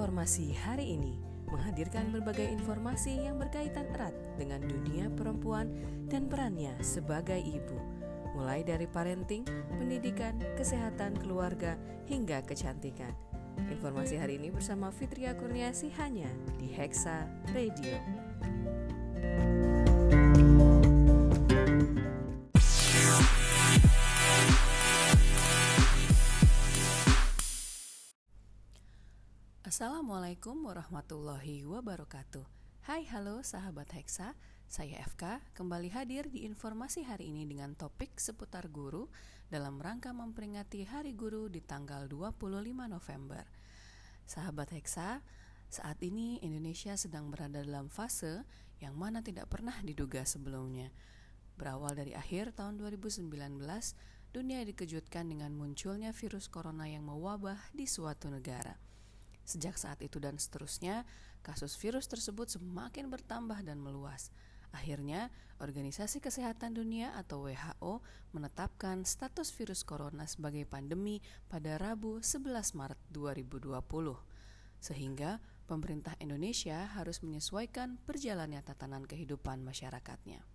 Informasi hari ini menghadirkan berbagai informasi yang berkaitan erat dengan dunia perempuan dan perannya sebagai ibu, mulai dari parenting, pendidikan, kesehatan keluarga, hingga kecantikan. Informasi hari ini bersama Fitria Kurniasi hanya di Hexa Radio. Assalamualaikum warahmatullahi wabarakatuh. Hai halo sahabat Hexa Saya FK kembali hadir di informasi hari ini dengan topik seputar guru Dalam rangka memperingati Hari Guru di tanggal 25 November. Sahabat Hexa saat ini Indonesia sedang berada dalam fase yang mana tidak pernah diduga sebelumnya. Berawal dari akhir tahun 2019 Dunia dikejutkan dengan munculnya virus corona yang mewabah di suatu negara Sejak saat itu dan seterusnya, kasus virus tersebut semakin bertambah dan meluas. Akhirnya, Organisasi Kesehatan Dunia atau WHO menetapkan status virus corona sebagai pandemi pada Rabu 11 Maret 2020. Sehingga pemerintah Indonesia harus menyesuaikan perjalannya tatanan kehidupan masyarakatnya.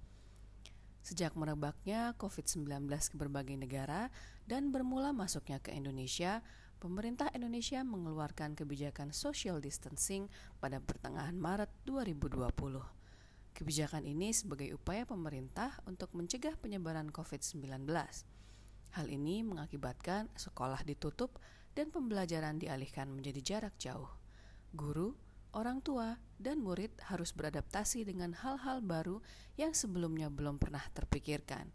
Sejak merebaknya COVID-19 ke berbagai negara dan bermula masuknya ke Indonesia, pemerintah Indonesia mengeluarkan kebijakan social distancing pada pertengahan Maret 2020. Kebijakan ini sebagai upaya pemerintah untuk mencegah penyebaran COVID-19. Hal ini mengakibatkan sekolah ditutup dan pembelajaran dialihkan menjadi jarak jauh. Guru, orang tua, dan murid harus beradaptasi dengan hal-hal baru yang sebelumnya belum pernah terpikirkan.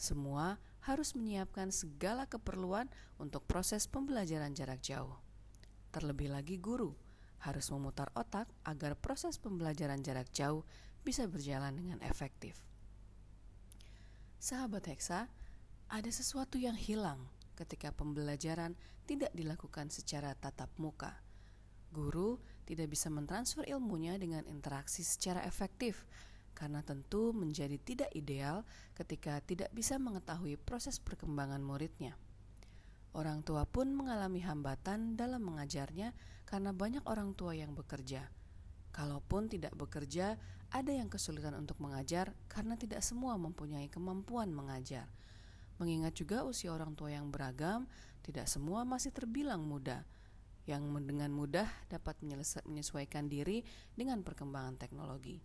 Semua harus menyiapkan segala keperluan untuk proses pembelajaran jarak jauh. Terlebih lagi guru harus memutar otak agar proses pembelajaran jarak jauh bisa berjalan dengan efektif. Sahabat Hexa, ada sesuatu yang hilang ketika pembelajaran tidak dilakukan secara tatap muka. Guru tidak bisa mentransfer ilmunya dengan interaksi secara efektif karena tentu menjadi tidak ideal ketika tidak bisa mengetahui proses perkembangan muridnya. Orang tua pun mengalami hambatan dalam mengajarnya karena banyak orang tua yang bekerja. Kalaupun tidak bekerja, ada yang kesulitan untuk mengajar karena tidak semua mempunyai kemampuan mengajar. Mengingat juga usia orang tua yang beragam, tidak semua masih terbilang muda, yang dengan mudah dapat menyesuaikan diri dengan perkembangan teknologi.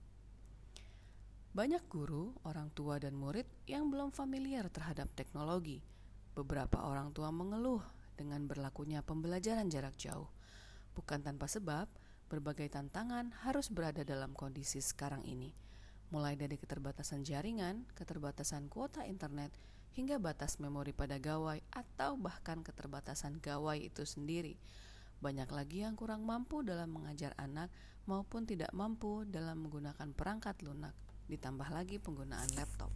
Banyak guru, orang tua, dan murid yang belum familiar terhadap teknologi. Beberapa orang tua mengeluh dengan berlakunya pembelajaran jarak jauh. Bukan tanpa sebab, berbagai tantangan harus berada dalam kondisi sekarang ini, mulai dari keterbatasan jaringan, keterbatasan kuota internet, hingga batas memori pada gawai, atau bahkan keterbatasan gawai itu sendiri. Banyak lagi yang kurang mampu dalam mengajar anak maupun tidak mampu dalam menggunakan perangkat lunak ditambah lagi penggunaan laptop.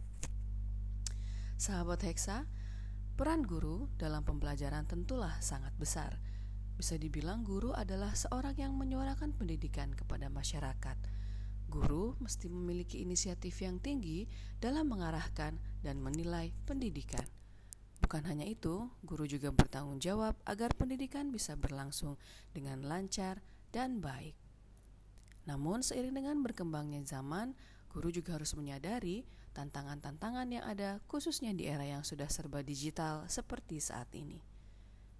Sahabat Hexa, peran guru dalam pembelajaran tentulah sangat besar. Bisa dibilang guru adalah seorang yang menyuarakan pendidikan kepada masyarakat. Guru mesti memiliki inisiatif yang tinggi dalam mengarahkan dan menilai pendidikan. Bukan hanya itu, guru juga bertanggung jawab agar pendidikan bisa berlangsung dengan lancar dan baik. Namun, seiring dengan berkembangnya zaman, Guru juga harus menyadari tantangan-tantangan yang ada khususnya di era yang sudah serba digital seperti saat ini.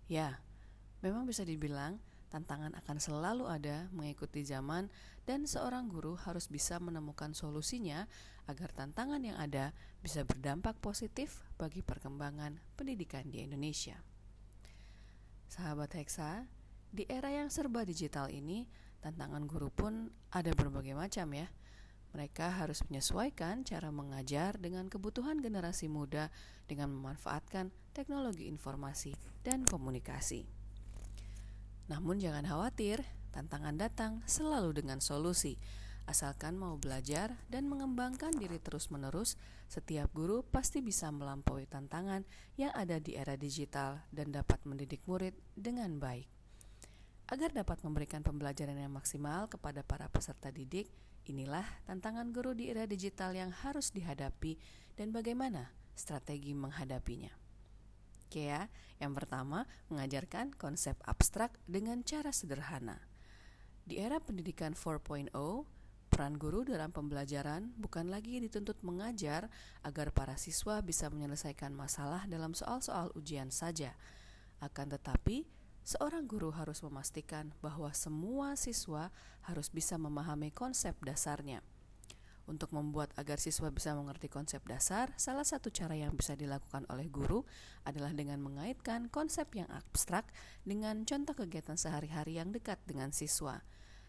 Ya, memang bisa dibilang tantangan akan selalu ada mengikuti zaman dan seorang guru harus bisa menemukan solusinya agar tantangan yang ada bisa berdampak positif bagi perkembangan pendidikan di Indonesia. Sahabat Hexa, di era yang serba digital ini, tantangan guru pun ada berbagai macam ya. Mereka harus menyesuaikan cara mengajar dengan kebutuhan generasi muda dengan memanfaatkan teknologi informasi dan komunikasi. Namun jangan khawatir, tantangan datang selalu dengan solusi. Asalkan mau belajar dan mengembangkan diri terus-menerus, setiap guru pasti bisa melampaui tantangan yang ada di era digital dan dapat mendidik murid dengan baik. Agar dapat memberikan pembelajaran yang maksimal kepada para peserta didik, inilah tantangan guru di era digital yang harus dihadapi dan bagaimana strategi menghadapinya. Oke ya, yang pertama mengajarkan konsep abstrak dengan cara sederhana. Di era pendidikan 4.0, peran guru dalam pembelajaran bukan lagi dituntut mengajar agar para siswa bisa menyelesaikan masalah dalam soal-soal ujian saja. Akan tetapi, seorang guru harus memastikan bahwa semua siswa harus bisa memahami konsep dasarnya. Untuk membuat agar siswa bisa mengerti konsep dasar, salah satu cara yang bisa dilakukan oleh guru adalah dengan mengaitkan konsep yang abstrak dengan contoh kegiatan sehari-hari yang dekat dengan siswa.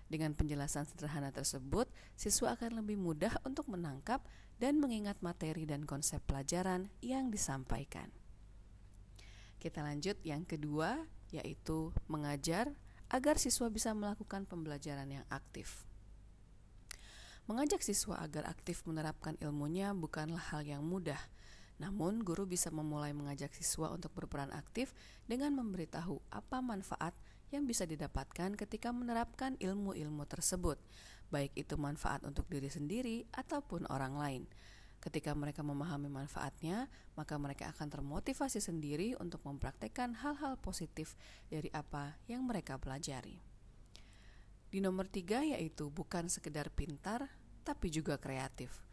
Dengan penjelasan sederhana tersebut, siswa akan lebih mudah untuk menangkap dan mengingat materi dan konsep pelajaran yang disampaikan. Kita lanjut yang kedua, yaitu mengajar agar siswa bisa melakukan pembelajaran yang aktif. Mengajak siswa agar aktif menerapkan ilmunya bukanlah hal yang mudah. Namun, guru bisa memulai mengajak siswa untuk berperan aktif dengan memberitahu apa manfaat yang bisa didapatkan ketika menerapkan ilmu-ilmu tersebut, baik itu manfaat untuk diri sendiri ataupun orang lain. Ketika mereka memahami manfaatnya, maka mereka akan termotivasi sendiri untuk mempraktekkan hal-hal positif dari apa yang mereka pelajari. Di nomor tiga yaitu bukan sekedar pintar, tapi juga kreatif.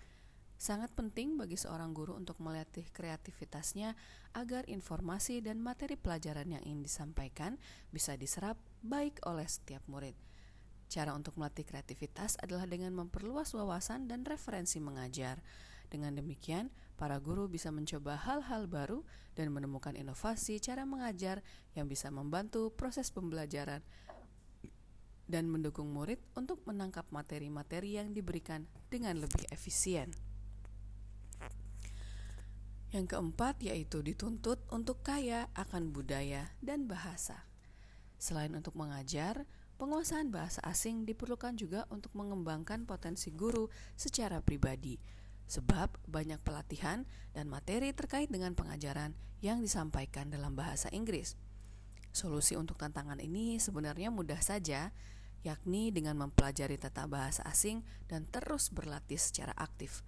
Sangat penting bagi seorang guru untuk melatih kreativitasnya agar informasi dan materi pelajaran yang ingin disampaikan bisa diserap baik oleh setiap murid. Cara untuk melatih kreativitas adalah dengan memperluas wawasan dan referensi mengajar dengan demikian, para guru bisa mencoba hal-hal baru dan menemukan inovasi cara mengajar yang bisa membantu proses pembelajaran dan mendukung murid untuk menangkap materi-materi yang diberikan dengan lebih efisien. Yang keempat yaitu dituntut untuk kaya akan budaya dan bahasa. Selain untuk mengajar, penguasaan bahasa asing diperlukan juga untuk mengembangkan potensi guru secara pribadi sebab banyak pelatihan dan materi terkait dengan pengajaran yang disampaikan dalam bahasa Inggris. Solusi untuk tantangan ini sebenarnya mudah saja, yakni dengan mempelajari tata bahasa asing dan terus berlatih secara aktif.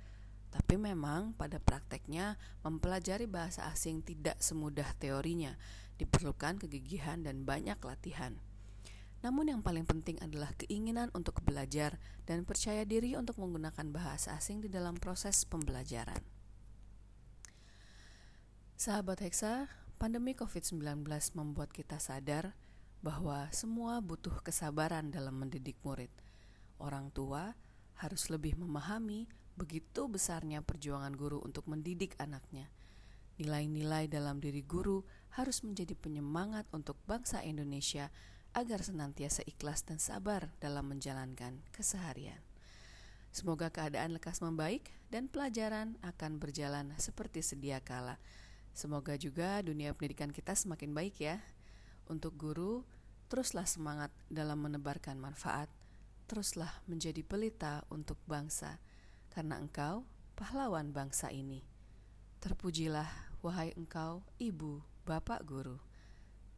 Tapi memang pada prakteknya mempelajari bahasa asing tidak semudah teorinya, diperlukan kegigihan dan banyak latihan. Namun yang paling penting adalah keinginan untuk belajar dan percaya diri untuk menggunakan bahasa asing di dalam proses pembelajaran. Sahabat Hexa, pandemi COVID-19 membuat kita sadar bahwa semua butuh kesabaran dalam mendidik murid. Orang tua harus lebih memahami begitu besarnya perjuangan guru untuk mendidik anaknya. Nilai-nilai dalam diri guru harus menjadi penyemangat untuk bangsa Indonesia agar senantiasa ikhlas dan sabar dalam menjalankan keseharian. Semoga keadaan lekas membaik dan pelajaran akan berjalan seperti sedia kala. Semoga juga dunia pendidikan kita semakin baik ya. Untuk guru, teruslah semangat dalam menebarkan manfaat. Teruslah menjadi pelita untuk bangsa, karena engkau pahlawan bangsa ini. Terpujilah, wahai engkau, ibu, bapak guru.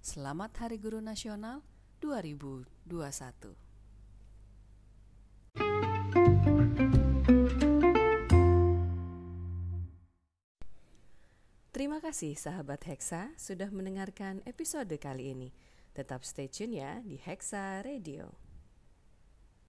Selamat Hari Guru Nasional 2021. Terima kasih sahabat Hexa sudah mendengarkan episode kali ini. Tetap stay tune ya di Hexa Radio.